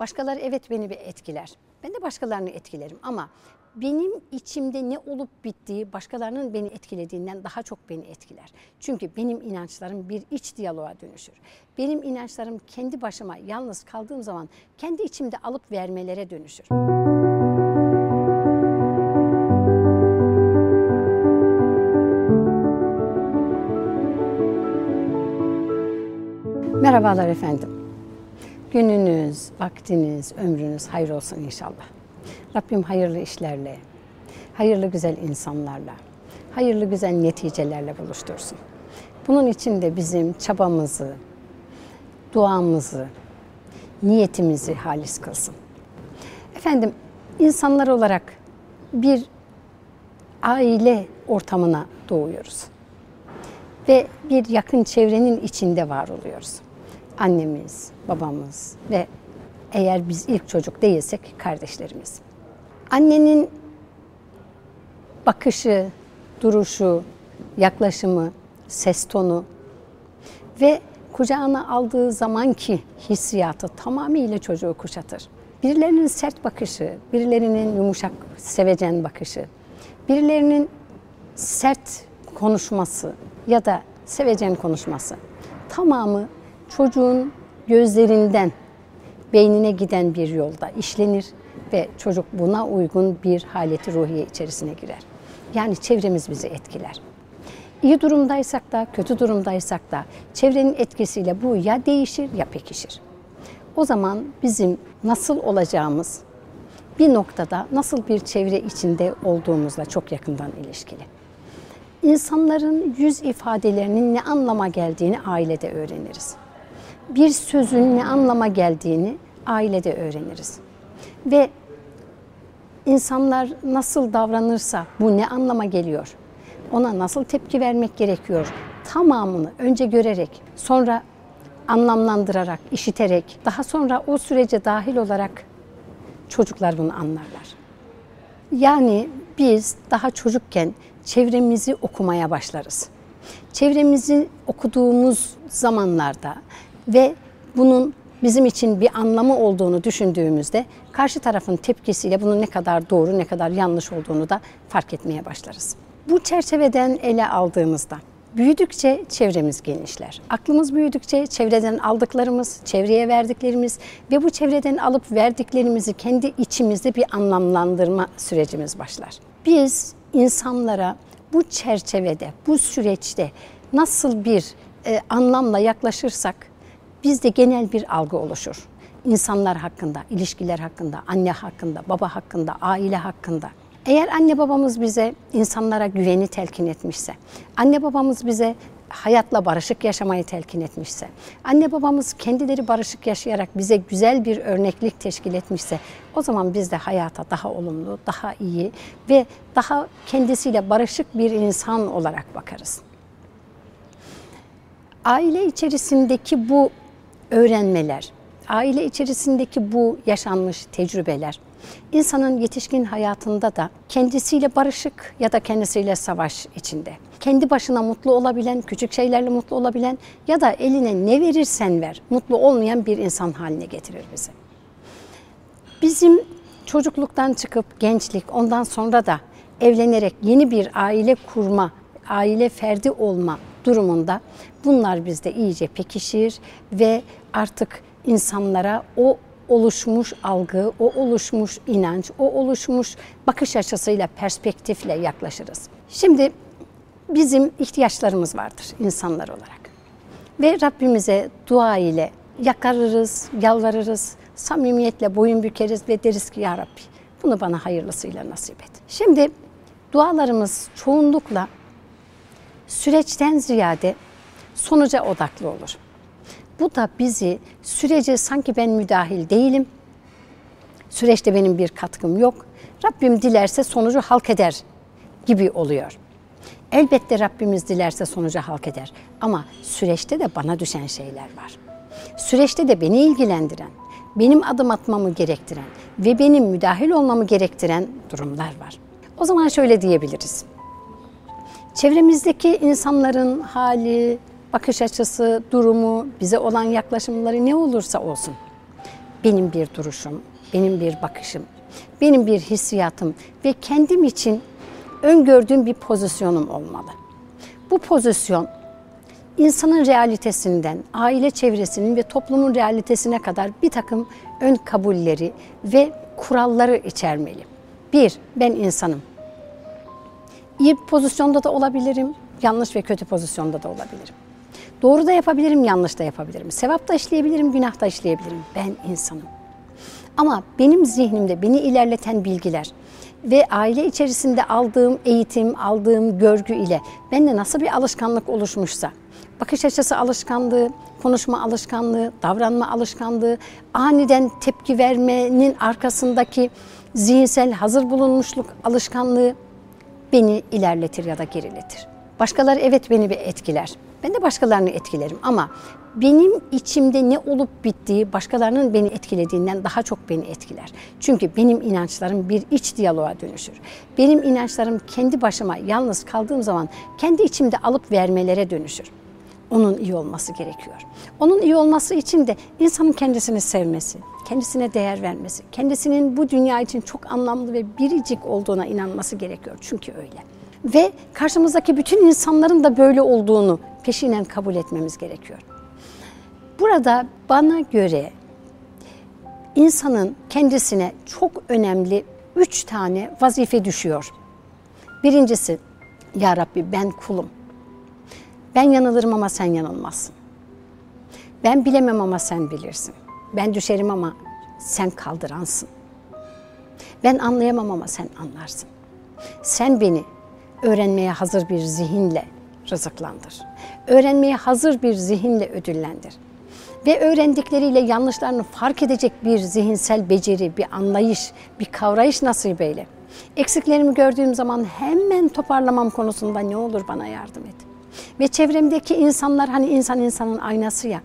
Başkaları evet beni bir etkiler. Ben de başkalarını etkilerim ama benim içimde ne olup bittiği başkalarının beni etkilediğinden daha çok beni etkiler. Çünkü benim inançlarım bir iç diyaloğa dönüşür. Benim inançlarım kendi başıma yalnız kaldığım zaman kendi içimde alıp vermelere dönüşür. Merhabalar efendim. Gününüz, vaktiniz, ömrünüz hayır olsun inşallah. Rabbim hayırlı işlerle, hayırlı güzel insanlarla, hayırlı güzel neticelerle buluştursun. Bunun için de bizim çabamızı, duamızı, niyetimizi halis kılsın. Efendim, insanlar olarak bir aile ortamına doğuyoruz. Ve bir yakın çevrenin içinde var oluyoruz. Annemiz, babamız ve eğer biz ilk çocuk değilsek kardeşlerimiz. Annenin bakışı, duruşu, yaklaşımı, ses tonu ve kucağına aldığı zamanki hissiyatı tamamıyla çocuğu kuşatır. Birilerinin sert bakışı, birilerinin yumuşak, sevecen bakışı, birilerinin sert konuşması ya da sevecen konuşması tamamı çocuğun gözlerinden beynine giden bir yolda işlenir ve çocuk buna uygun bir haleti ruhiye içerisine girer. Yani çevremiz bizi etkiler. İyi durumdaysak da, kötü durumdaysak da çevrenin etkisiyle bu ya değişir ya pekişir. O zaman bizim nasıl olacağımız bir noktada nasıl bir çevre içinde olduğumuzla çok yakından ilişkili. İnsanların yüz ifadelerinin ne anlama geldiğini ailede öğreniriz. Bir sözün ne anlama geldiğini ailede öğreniriz. Ve insanlar nasıl davranırsa bu ne anlama geliyor? Ona nasıl tepki vermek gerekiyor? Tamamını önce görerek, sonra anlamlandırarak, işiterek, daha sonra o sürece dahil olarak çocuklar bunu anlarlar. Yani biz daha çocukken çevremizi okumaya başlarız. Çevremizi okuduğumuz zamanlarda ve bunun bizim için bir anlamı olduğunu düşündüğümüzde karşı tarafın tepkisiyle bunun ne kadar doğru ne kadar yanlış olduğunu da fark etmeye başlarız. Bu çerçeveden ele aldığımızda büyüdükçe çevremiz genişler. Aklımız büyüdükçe çevreden aldıklarımız, çevreye verdiklerimiz ve bu çevreden alıp verdiklerimizi kendi içimizde bir anlamlandırma sürecimiz başlar. Biz insanlara bu çerçevede, bu süreçte nasıl bir e, anlamla yaklaşırsak bizde genel bir algı oluşur. İnsanlar hakkında, ilişkiler hakkında, anne hakkında, baba hakkında, aile hakkında. Eğer anne babamız bize insanlara güveni telkin etmişse, anne babamız bize hayatla barışık yaşamayı telkin etmişse, anne babamız kendileri barışık yaşayarak bize güzel bir örneklik teşkil etmişse, o zaman biz de hayata daha olumlu, daha iyi ve daha kendisiyle barışık bir insan olarak bakarız. Aile içerisindeki bu öğrenmeler, aile içerisindeki bu yaşanmış tecrübeler insanın yetişkin hayatında da kendisiyle barışık ya da kendisiyle savaş içinde. Kendi başına mutlu olabilen, küçük şeylerle mutlu olabilen ya da eline ne verirsen ver mutlu olmayan bir insan haline getirir bizi. Bizim çocukluktan çıkıp gençlik ondan sonra da evlenerek yeni bir aile kurma, aile ferdi olma durumunda bunlar bizde iyice pekişir ve artık insanlara o oluşmuş algı, o oluşmuş inanç, o oluşmuş bakış açısıyla, perspektifle yaklaşırız. Şimdi bizim ihtiyaçlarımız vardır insanlar olarak. Ve Rabbimize dua ile yakarırız, yalvarırız, samimiyetle boyun bükeriz ve deriz ki Ya Rabbi bunu bana hayırlısıyla nasip et. Şimdi dualarımız çoğunlukla süreçten ziyade sonuca odaklı olur. Bu da bizi sürece sanki ben müdahil değilim, süreçte benim bir katkım yok, Rabbim dilerse sonucu halk eder gibi oluyor. Elbette Rabbimiz dilerse sonucu halk eder ama süreçte de bana düşen şeyler var. Süreçte de beni ilgilendiren, benim adım atmamı gerektiren ve benim müdahil olmamı gerektiren durumlar var. O zaman şöyle diyebiliriz. Çevremizdeki insanların hali, bakış açısı, durumu, bize olan yaklaşımları ne olursa olsun. benim bir duruşum, benim bir bakışım, benim bir hissiyatım ve kendim için öngördüğüm bir pozisyonum olmalı. Bu pozisyon insanın realitesinden, aile çevresinin ve toplumun realitesine kadar bir takım ön kabulleri ve kuralları içermeli. Bir, ben insanım. İyi pozisyonda da olabilirim, yanlış ve kötü pozisyonda da olabilirim. Doğru da yapabilirim, yanlış da yapabilirim. Sevap da işleyebilirim, günah da işleyebilirim. Ben insanım. Ama benim zihnimde beni ilerleten bilgiler ve aile içerisinde aldığım eğitim, aldığım görgü ile bende nasıl bir alışkanlık oluşmuşsa, bakış açısı alışkanlığı, konuşma alışkanlığı, davranma alışkanlığı, aniden tepki vermenin arkasındaki zihinsel hazır bulunmuşluk alışkanlığı beni ilerletir ya da geriletir. Başkaları evet beni bir etkiler. Ben de başkalarını etkilerim ama benim içimde ne olup bittiği başkalarının beni etkilediğinden daha çok beni etkiler. Çünkü benim inançlarım bir iç diyaloğa dönüşür. Benim inançlarım kendi başıma yalnız kaldığım zaman kendi içimde alıp vermelere dönüşür. Onun iyi olması gerekiyor. Onun iyi olması için de insanın kendisini sevmesi, kendisine değer vermesi, kendisinin bu dünya için çok anlamlı ve biricik olduğuna inanması gerekiyor. Çünkü öyle. Ve karşımızdaki bütün insanların da böyle olduğunu peşinen kabul etmemiz gerekiyor. Burada bana göre insanın kendisine çok önemli üç tane vazife düşüyor. Birincisi, Ya Rabbi ben kulum. Ben yanılırım ama sen yanılmazsın. Ben bilemem ama sen bilirsin. Ben düşerim ama sen kaldıransın. Ben anlayamam ama sen anlarsın. Sen beni öğrenmeye hazır bir zihinle rızıklandır. Öğrenmeye hazır bir zihinle ödüllendir. Ve öğrendikleriyle yanlışlarını fark edecek bir zihinsel beceri, bir anlayış, bir kavrayış nasip eyle. Eksiklerimi gördüğüm zaman hemen toparlamam konusunda ne olur bana yardım et. Ve çevremdeki insanlar hani insan insanın aynası ya.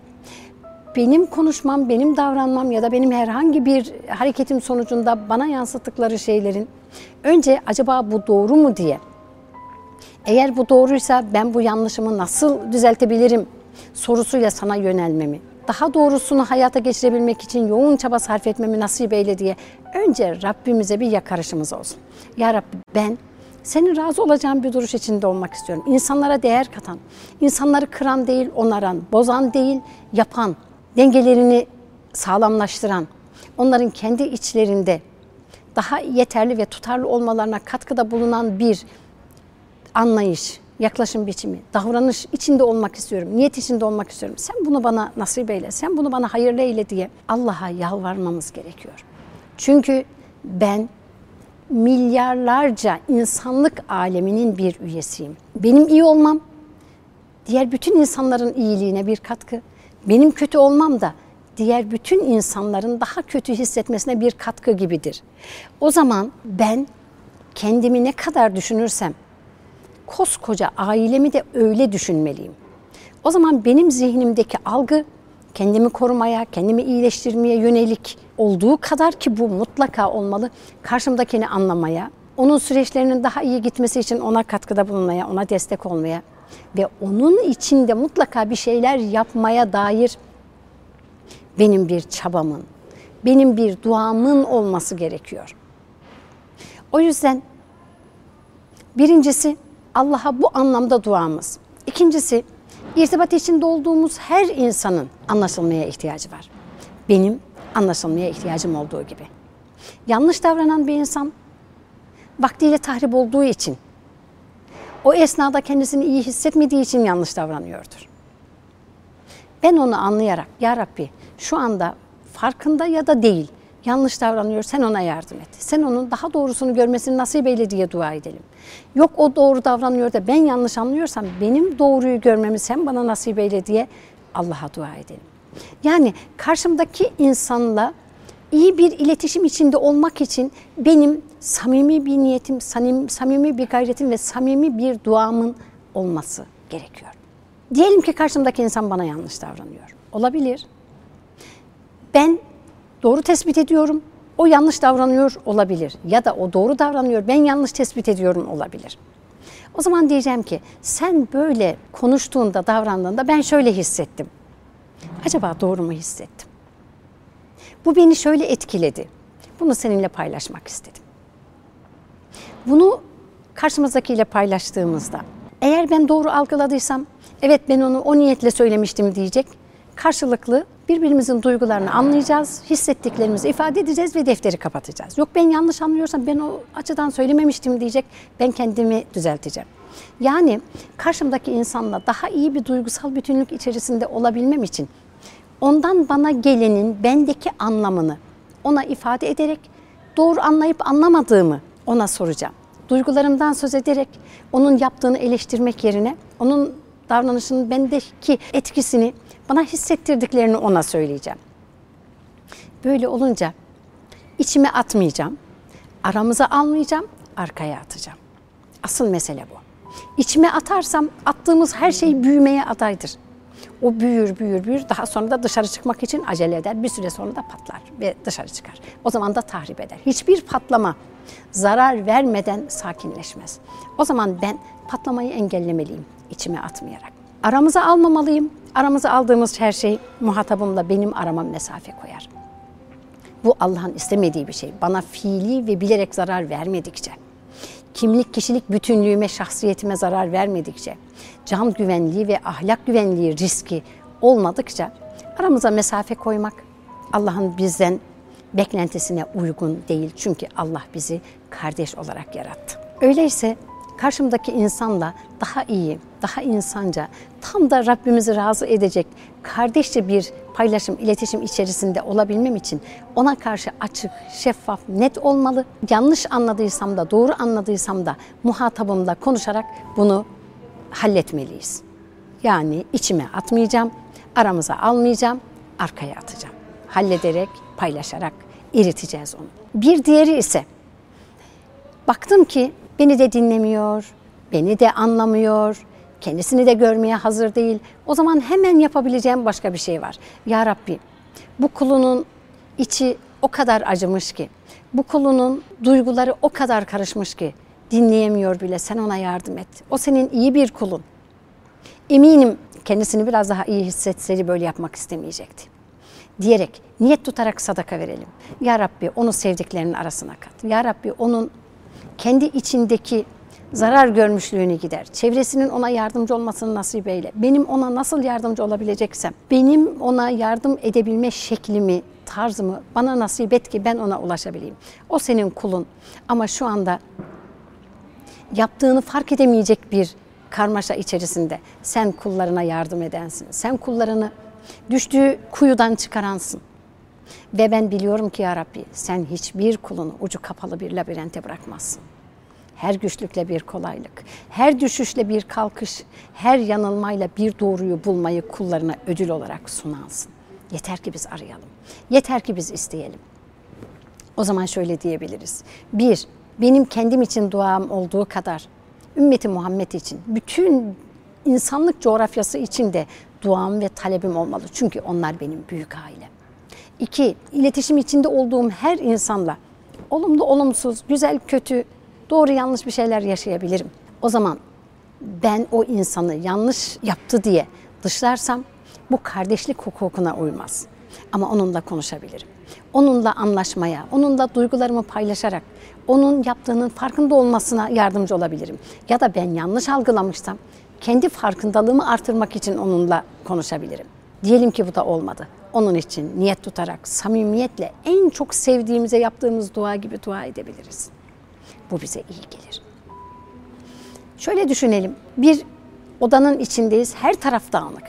Benim konuşmam, benim davranmam ya da benim herhangi bir hareketim sonucunda bana yansıttıkları şeylerin önce acaba bu doğru mu diye eğer bu doğruysa ben bu yanlışımı nasıl düzeltebilirim sorusuyla sana yönelmemi, daha doğrusunu hayata geçirebilmek için yoğun çaba sarf etmemi nasip eyle diye önce Rabbimize bir yakarışımız olsun. Ya Rabbi ben senin razı olacağın bir duruş içinde olmak istiyorum. İnsanlara değer katan, insanları kıran değil onaran, bozan değil yapan, dengelerini sağlamlaştıran, onların kendi içlerinde daha yeterli ve tutarlı olmalarına katkıda bulunan bir anlayış, yaklaşım biçimi, davranış içinde olmak istiyorum, niyet içinde olmak istiyorum. Sen bunu bana nasip eyle, sen bunu bana hayırlı eyle diye Allah'a yalvarmamız gerekiyor. Çünkü ben milyarlarca insanlık aleminin bir üyesiyim. Benim iyi olmam diğer bütün insanların iyiliğine bir katkı. Benim kötü olmam da diğer bütün insanların daha kötü hissetmesine bir katkı gibidir. O zaman ben kendimi ne kadar düşünürsem koskoca ailemi de öyle düşünmeliyim. O zaman benim zihnimdeki algı kendimi korumaya, kendimi iyileştirmeye yönelik olduğu kadar ki bu mutlaka olmalı. Karşımdakini anlamaya, onun süreçlerinin daha iyi gitmesi için ona katkıda bulunmaya, ona destek olmaya ve onun içinde mutlaka bir şeyler yapmaya dair benim bir çabamın, benim bir duamın olması gerekiyor. O yüzden birincisi Allah'a bu anlamda duamız. İkincisi, irtibat içinde olduğumuz her insanın anlaşılmaya ihtiyacı var. Benim anlaşılmaya ihtiyacım olduğu gibi. Yanlış davranan bir insan vaktiyle tahrip olduğu için, o esnada kendisini iyi hissetmediği için yanlış davranıyordur. Ben onu anlayarak, Ya Rabbi şu anda farkında ya da değil, yanlış davranıyor, sen ona yardım et. Sen onun daha doğrusunu görmesini nasip eyle diye dua edelim. Yok o doğru davranıyor da ben yanlış anlıyorsam benim doğruyu görmemi sen bana nasip eyle diye Allah'a dua edelim. Yani karşımdaki insanla iyi bir iletişim içinde olmak için benim samimi bir niyetim, samimi bir gayretim ve samimi bir duamın olması gerekiyor. Diyelim ki karşımdaki insan bana yanlış davranıyor. Olabilir. Ben doğru tespit ediyorum. O yanlış davranıyor olabilir. Ya da o doğru davranıyor, ben yanlış tespit ediyorum olabilir. O zaman diyeceğim ki sen böyle konuştuğunda, davrandığında ben şöyle hissettim. Acaba doğru mu hissettim? Bu beni şöyle etkiledi. Bunu seninle paylaşmak istedim. Bunu karşımızdakiyle paylaştığımızda eğer ben doğru algıladıysam evet ben onu o niyetle söylemiştim diyecek. Karşılıklı birbirimizin duygularını anlayacağız, hissettiklerimizi ifade edeceğiz ve defteri kapatacağız. Yok ben yanlış anlıyorsam ben o açıdan söylememiştim diyecek. Ben kendimi düzelteceğim. Yani karşımdaki insanla daha iyi bir duygusal bütünlük içerisinde olabilmem için ondan bana gelenin bendeki anlamını ona ifade ederek doğru anlayıp anlamadığımı ona soracağım. Duygularımdan söz ederek onun yaptığını eleştirmek yerine onun davranışının bendeki etkisini bana hissettirdiklerini ona söyleyeceğim. Böyle olunca içime atmayacağım, aramıza almayacağım, arkaya atacağım. Asıl mesele bu. İçime atarsam attığımız her şey büyümeye adaydır. O büyür, büyür, büyür. Daha sonra da dışarı çıkmak için acele eder. Bir süre sonra da patlar ve dışarı çıkar. O zaman da tahrip eder. Hiçbir patlama zarar vermeden sakinleşmez. O zaman ben patlamayı engellemeliyim içime atmayarak. Aramıza almamalıyım. Aramıza aldığımız her şey muhatabımla benim arama mesafe koyar. Bu Allah'ın istemediği bir şey. Bana fiili ve bilerek zarar vermedikçe, kimlik kişilik bütünlüğüme, şahsiyetime zarar vermedikçe, can güvenliği ve ahlak güvenliği riski olmadıkça aramıza mesafe koymak Allah'ın bizden beklentisine uygun değil. Çünkü Allah bizi kardeş olarak yarattı. Öyleyse karşımdaki insanla daha iyi, daha insanca, tam da Rabbimizi razı edecek kardeşçe bir paylaşım, iletişim içerisinde olabilmem için ona karşı açık, şeffaf, net olmalı. Yanlış anladıysam da, doğru anladıysam da muhatabımla konuşarak bunu halletmeliyiz. Yani içime atmayacağım, aramıza almayacağım, arkaya atacağım. Hallederek, paylaşarak eriteceğiz onu. Bir diğeri ise baktım ki beni de dinlemiyor, beni de anlamıyor, kendisini de görmeye hazır değil. O zaman hemen yapabileceğim başka bir şey var. Ya Rabbi bu kulunun içi o kadar acımış ki, bu kulunun duyguları o kadar karışmış ki dinleyemiyor bile sen ona yardım et. O senin iyi bir kulun. Eminim kendisini biraz daha iyi hissetseydi böyle yapmak istemeyecekti. Diyerek niyet tutarak sadaka verelim. Ya Rabbi onu sevdiklerinin arasına kat. Ya Rabbi onun kendi içindeki zarar görmüşlüğünü gider. Çevresinin ona yardımcı olmasını nasip eyle. Benim ona nasıl yardımcı olabileceksem, benim ona yardım edebilme şeklimi, tarzımı bana nasip et ki ben ona ulaşabileyim. O senin kulun. Ama şu anda yaptığını fark edemeyecek bir karmaşa içerisinde sen kullarına yardım edensin. Sen kullarını düştüğü kuyudan çıkaransın. Ve ben biliyorum ki ya Rabbi sen hiçbir kulunu ucu kapalı bir labirente bırakmazsın. Her güçlükle bir kolaylık, her düşüşle bir kalkış, her yanılmayla bir doğruyu bulmayı kullarına ödül olarak sunansın. Yeter ki biz arayalım. Yeter ki biz isteyelim. O zaman şöyle diyebiliriz. Bir, benim kendim için duam olduğu kadar ümmeti Muhammed için, bütün insanlık coğrafyası için de duam ve talebim olmalı. Çünkü onlar benim büyük ailem. İki, iletişim içinde olduğum her insanla olumlu, olumsuz, güzel, kötü, doğru, yanlış bir şeyler yaşayabilirim. O zaman ben o insanı yanlış yaptı diye dışlarsam bu kardeşlik hukukuna uymaz. Ama onunla konuşabilirim. Onunla anlaşmaya, onunla duygularımı paylaşarak onun yaptığının farkında olmasına yardımcı olabilirim. Ya da ben yanlış algılamışsam kendi farkındalığımı artırmak için onunla konuşabilirim. Diyelim ki bu da olmadı. Onun için niyet tutarak, samimiyetle en çok sevdiğimize yaptığımız dua gibi dua edebiliriz. Bu bize iyi gelir. Şöyle düşünelim. Bir odanın içindeyiz. Her taraf dağınık.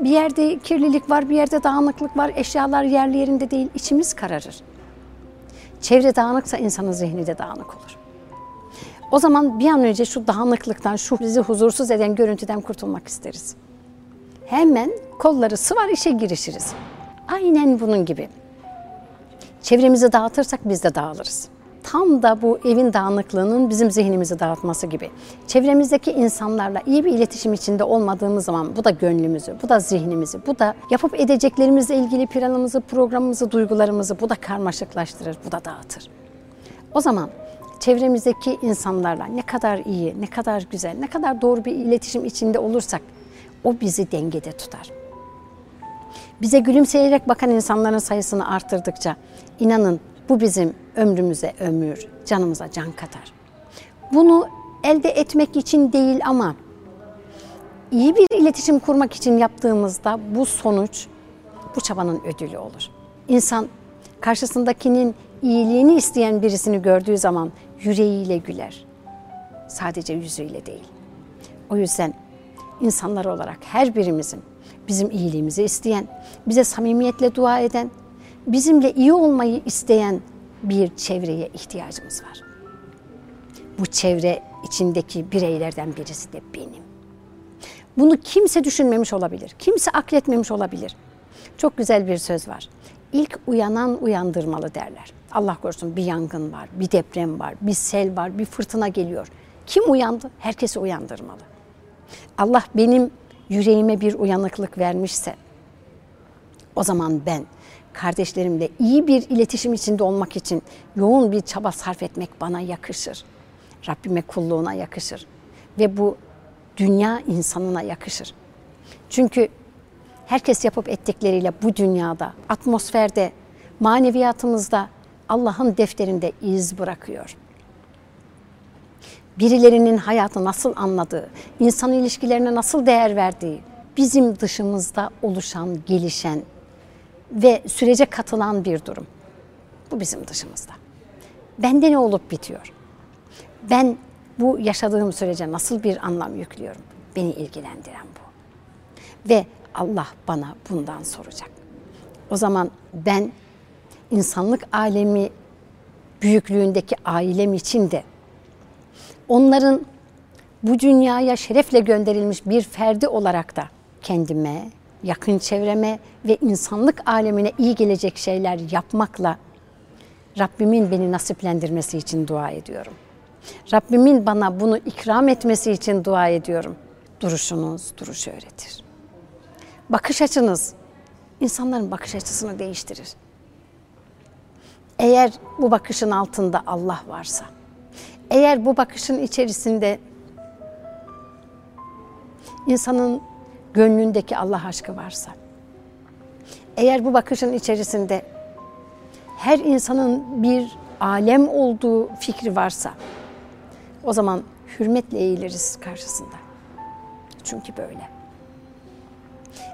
Bir yerde kirlilik var, bir yerde dağınıklık var. Eşyalar yerli yerinde değil. İçimiz kararır. Çevre dağınıksa insanın zihni de dağınık olur. O zaman bir an önce şu dağınıklıktan, şu bizi huzursuz eden görüntüden kurtulmak isteriz. Hemen kolları sıvar işe girişiriz. Aynen bunun gibi. Çevremizi dağıtırsak biz de dağılırız. Tam da bu evin dağınıklığının bizim zihnimizi dağıtması gibi. Çevremizdeki insanlarla iyi bir iletişim içinde olmadığımız zaman bu da gönlümüzü, bu da zihnimizi, bu da yapıp edeceklerimizle ilgili planımızı, programımızı, duygularımızı bu da karmaşıklaştırır, bu da dağıtır. O zaman çevremizdeki insanlarla ne kadar iyi, ne kadar güzel, ne kadar doğru bir iletişim içinde olursak o bizi dengede tutar. Bize gülümseyerek bakan insanların sayısını arttırdıkça inanın bu bizim ömrümüze ömür, canımıza can katar. Bunu elde etmek için değil ama iyi bir iletişim kurmak için yaptığımızda bu sonuç bu çabanın ödülü olur. İnsan karşısındakinin iyiliğini isteyen birisini gördüğü zaman yüreğiyle güler. Sadece yüzüyle değil. O yüzden insanlar olarak her birimizin bizim iyiliğimizi isteyen, bize samimiyetle dua eden, bizimle iyi olmayı isteyen bir çevreye ihtiyacımız var. Bu çevre içindeki bireylerden birisi de benim. Bunu kimse düşünmemiş olabilir. Kimse akletmemiş olabilir. Çok güzel bir söz var. İlk uyanan uyandırmalı derler. Allah korusun bir yangın var, bir deprem var, bir sel var, bir fırtına geliyor. Kim uyandı? Herkesi uyandırmalı. Allah benim yüreğime bir uyanıklık vermişse o zaman ben kardeşlerimle iyi bir iletişim içinde olmak için yoğun bir çaba sarf etmek bana yakışır. Rabbime kulluğuna yakışır. Ve bu dünya insanına yakışır. Çünkü herkes yapıp ettikleriyle bu dünyada, atmosferde, maneviyatımızda Allah'ın defterinde iz bırakıyor. Birilerinin hayatı nasıl anladığı, insan ilişkilerine nasıl değer verdiği, bizim dışımızda oluşan, gelişen ve sürece katılan bir durum. Bu bizim dışımızda. Bende ne olup bitiyor? Ben bu yaşadığım sürece nasıl bir anlam yüklüyorum? Beni ilgilendiren bu. Ve Allah bana bundan soracak. O zaman ben insanlık alemi büyüklüğündeki ailem için de onların bu dünyaya şerefle gönderilmiş bir ferdi olarak da kendime, yakın çevreme ve insanlık alemine iyi gelecek şeyler yapmakla Rabbimin beni nasiplendirmesi için dua ediyorum. Rabbimin bana bunu ikram etmesi için dua ediyorum. Duruşunuz duruşu öğretir. Bakış açınız insanların bakış açısını değiştirir. Eğer bu bakışın altında Allah varsa, eğer bu bakışın içerisinde insanın gönlündeki Allah aşkı varsa, eğer bu bakışın içerisinde her insanın bir alem olduğu fikri varsa, o zaman hürmetle eğiliriz karşısında. Çünkü böyle.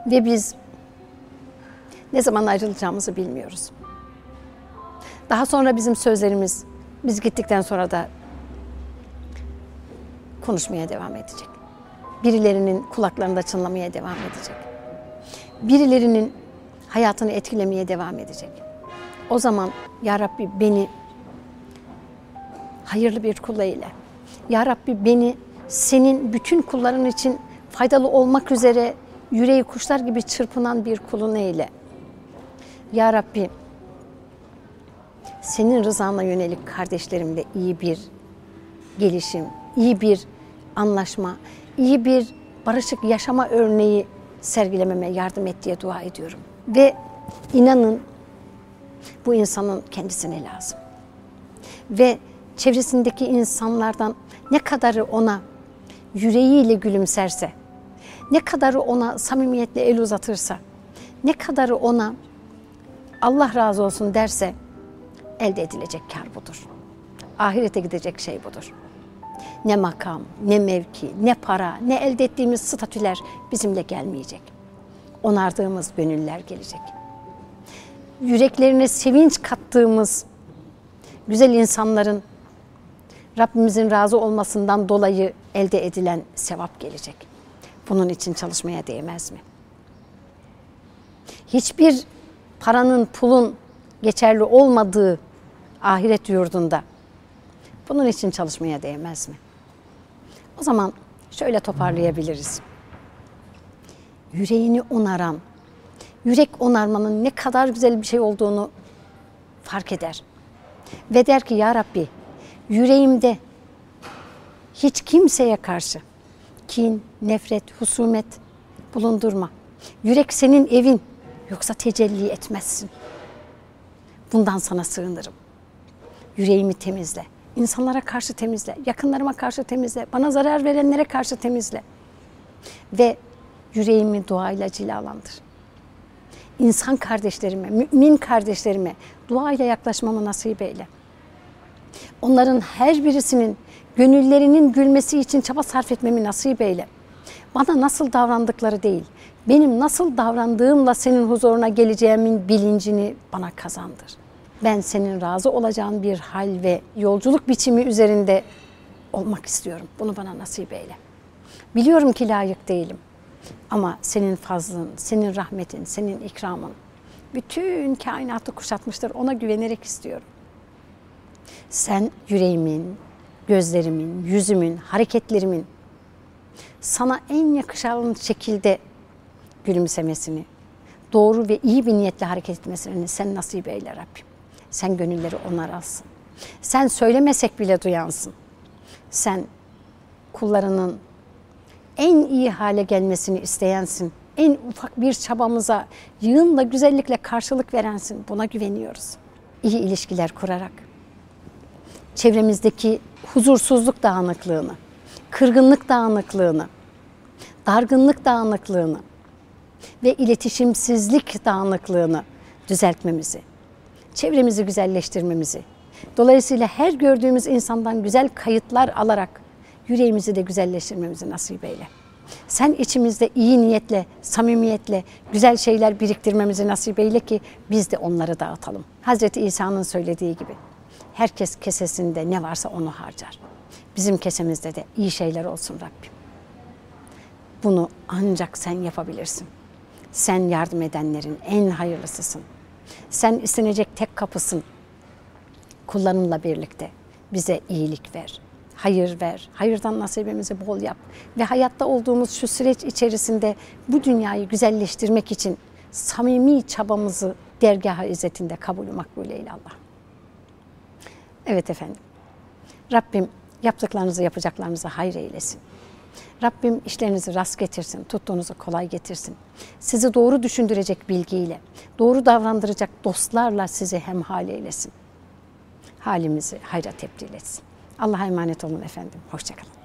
Ve biz ne zaman ayrılacağımızı bilmiyoruz. Daha sonra bizim sözlerimiz biz gittikten sonra da konuşmaya devam edecek. Birilerinin kulaklarında çınlamaya devam edecek. Birilerinin hayatını etkilemeye devam edecek. O zaman Ya Rabbi beni hayırlı bir kula ile. Ya Rabbi beni senin bütün kulların için faydalı olmak üzere yüreği kuşlar gibi çırpınan bir kulun eyle. Ya Rabbi senin rızana yönelik kardeşlerimle iyi bir gelişim, iyi bir anlaşma, iyi bir barışık yaşama örneği sergilememe yardım et diye dua ediyorum. Ve inanın bu insanın kendisine lazım. Ve çevresindeki insanlardan ne kadarı ona yüreğiyle gülümserse, ne kadarı ona samimiyetle el uzatırsa, ne kadarı ona Allah razı olsun derse elde edilecek kar budur. Ahirete gidecek şey budur. Ne makam, ne mevki, ne para, ne elde ettiğimiz statüler bizimle gelmeyecek. Onardığımız gönüller gelecek. Yüreklerine sevinç kattığımız güzel insanların Rabbimizin razı olmasından dolayı elde edilen sevap gelecek. Bunun için çalışmaya değmez mi? Hiçbir paranın, pulun geçerli olmadığı ahiret yurdunda bunun için çalışmaya değmez mi? O zaman şöyle toparlayabiliriz. Yüreğini onaran, yürek onarmanın ne kadar güzel bir şey olduğunu fark eder. Ve der ki ya Rabbi yüreğimde hiç kimseye karşı kin, nefret, husumet bulundurma. Yürek senin evin yoksa tecelli etmezsin. Bundan sana sığınırım. Yüreğimi temizle. İnsanlara karşı temizle, yakınlarıma karşı temizle, bana zarar verenlere karşı temizle. Ve yüreğimi duayla cilalandır. insan kardeşlerime, mümin kardeşlerime duayla yaklaşmamı nasip eyle. Onların her birisinin gönüllerinin gülmesi için çaba sarf etmemi nasip eyle. Bana nasıl davrandıkları değil, benim nasıl davrandığımla senin huzuruna geleceğimin bilincini bana kazandır. Ben senin razı olacağın bir hal ve yolculuk biçimi üzerinde olmak istiyorum. Bunu bana nasip eyle. Biliyorum ki layık değilim. Ama senin fazlın, senin rahmetin, senin ikramın bütün kainatı kuşatmıştır. Ona güvenerek istiyorum. Sen yüreğimin, gözlerimin, yüzümün, hareketlerimin sana en yakışan şekilde gülümsemesini, doğru ve iyi bir niyetle hareket etmesini sen nasip eyle Rabbim. Sen gönülleri onar alsın. Sen söylemesek bile duyansın. Sen kullarının en iyi hale gelmesini isteyensin. En ufak bir çabamıza yığınla güzellikle karşılık verensin. Buna güveniyoruz. İyi ilişkiler kurarak çevremizdeki huzursuzluk dağınıklığını, kırgınlık dağınıklığını, dargınlık dağınıklığını ve iletişimsizlik dağınıklığını düzeltmemizi, çevremizi güzelleştirmemizi, dolayısıyla her gördüğümüz insandan güzel kayıtlar alarak yüreğimizi de güzelleştirmemizi nasip eyle. Sen içimizde iyi niyetle, samimiyetle güzel şeyler biriktirmemizi nasip eyle ki biz de onları dağıtalım. Hazreti İsa'nın söylediği gibi herkes kesesinde ne varsa onu harcar. Bizim kesemizde de iyi şeyler olsun Rabbim. Bunu ancak sen yapabilirsin. Sen yardım edenlerin en hayırlısısın. Sen istenecek tek kapısın. Kullarınla birlikte bize iyilik ver, hayır ver, hayırdan nasibimizi bol yap ve hayatta olduğumuz şu süreç içerisinde bu dünyayı güzelleştirmek için samimi çabamızı dergah izzetinde kabul makbul eyle Allah. Evet efendim. Rabbim yaptıklarınızı yapacaklarınızı hayır eylesin. Rabbim işlerinizi rast getirsin, tuttuğunuzu kolay getirsin. Sizi doğru düşündürecek bilgiyle, doğru davrandıracak dostlarla sizi hemhal eylesin. Halimizi hayra tebdil etsin. Allah'a emanet olun efendim. Hoşçakalın.